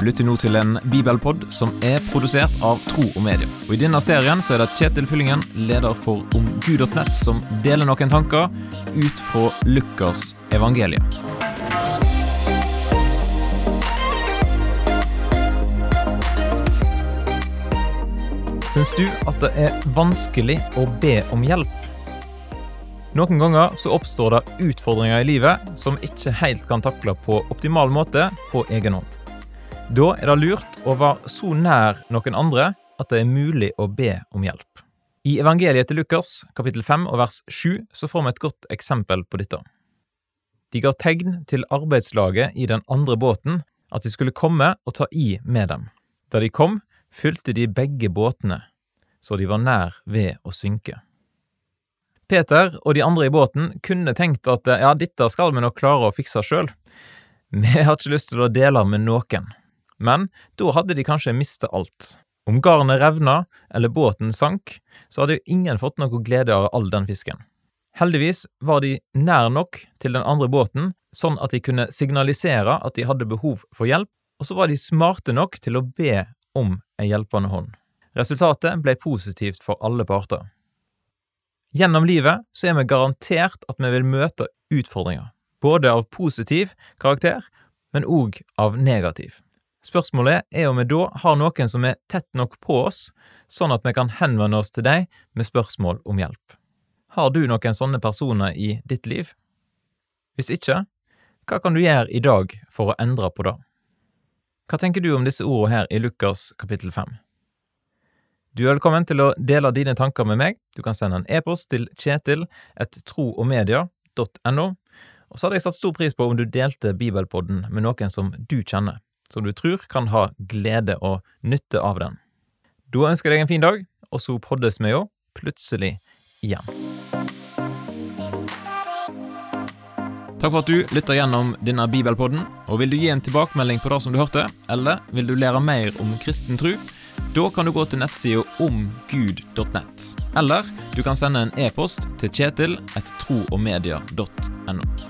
Du lytter nå til en bibelpod som er produsert av Tro og Medie. Og I denne serien så er det Kjetil Fyllingen, leder for omgud.nett, som deler noen tanker ut fra Lukas evangelium. Syns du at det er vanskelig å be om hjelp? Noen ganger så oppstår det utfordringer i livet som ikke helt kan takle på optimal måte på egen hånd. Da er det lurt å være så nær noen andre at det er mulig å be om hjelp. I evangeliet til Lukas, kapittel 5 og vers 7, så får vi et godt eksempel på dette. De ga tegn til arbeidslaget i den andre båten at de skulle komme og ta i med dem. Da de kom, fylte de begge båtene, så de var nær ved å synke. Peter og de andre i båten kunne tenkt at ja, dette skal vi nok klare å fikse sjøl. Vi har ikke lyst til å dele med noen. Men da hadde de kanskje mista alt. Om garnet revna eller båten sank, så hadde jo ingen fått noe glede av all den fisken. Heldigvis var de nær nok til den andre båten, sånn at de kunne signalisere at de hadde behov for hjelp, og så var de smarte nok til å be om ei hjelpende hånd. Resultatet ble positivt for alle parter. Gjennom livet så er vi garantert at vi vil møte utfordringer, både av positiv karakter, men òg av negativ. Spørsmålet er om vi da har noen som er tett nok på oss, sånn at vi kan henvende oss til deg med spørsmål om hjelp. Har du noen sånne personer i ditt liv? Hvis ikke, hva kan du gjøre i dag for å endre på det? Hva tenker du om disse ordene her i Lukas kapittel 5? Du er velkommen til å dele dine tanker med meg. Du kan sende en e-post til kjetil kjetil.troogmedia.no. Og så hadde jeg satt stor pris på om du delte Bibelpodden med noen som du kjenner, som du tror kan ha glede og nytte av den. Da ønsker jeg deg en fin dag, og så poddes vi jo plutselig igjen. Takk for at du lytter gjennom denne bibelpodden. og Vil du gi en tilbakemelding på det som du hørte, eller vil du lære mer om kristen tro? Da kan du gå til nettsida omgud.nett. Eller du kan sende en e-post til kjetil etter troogmedia.no.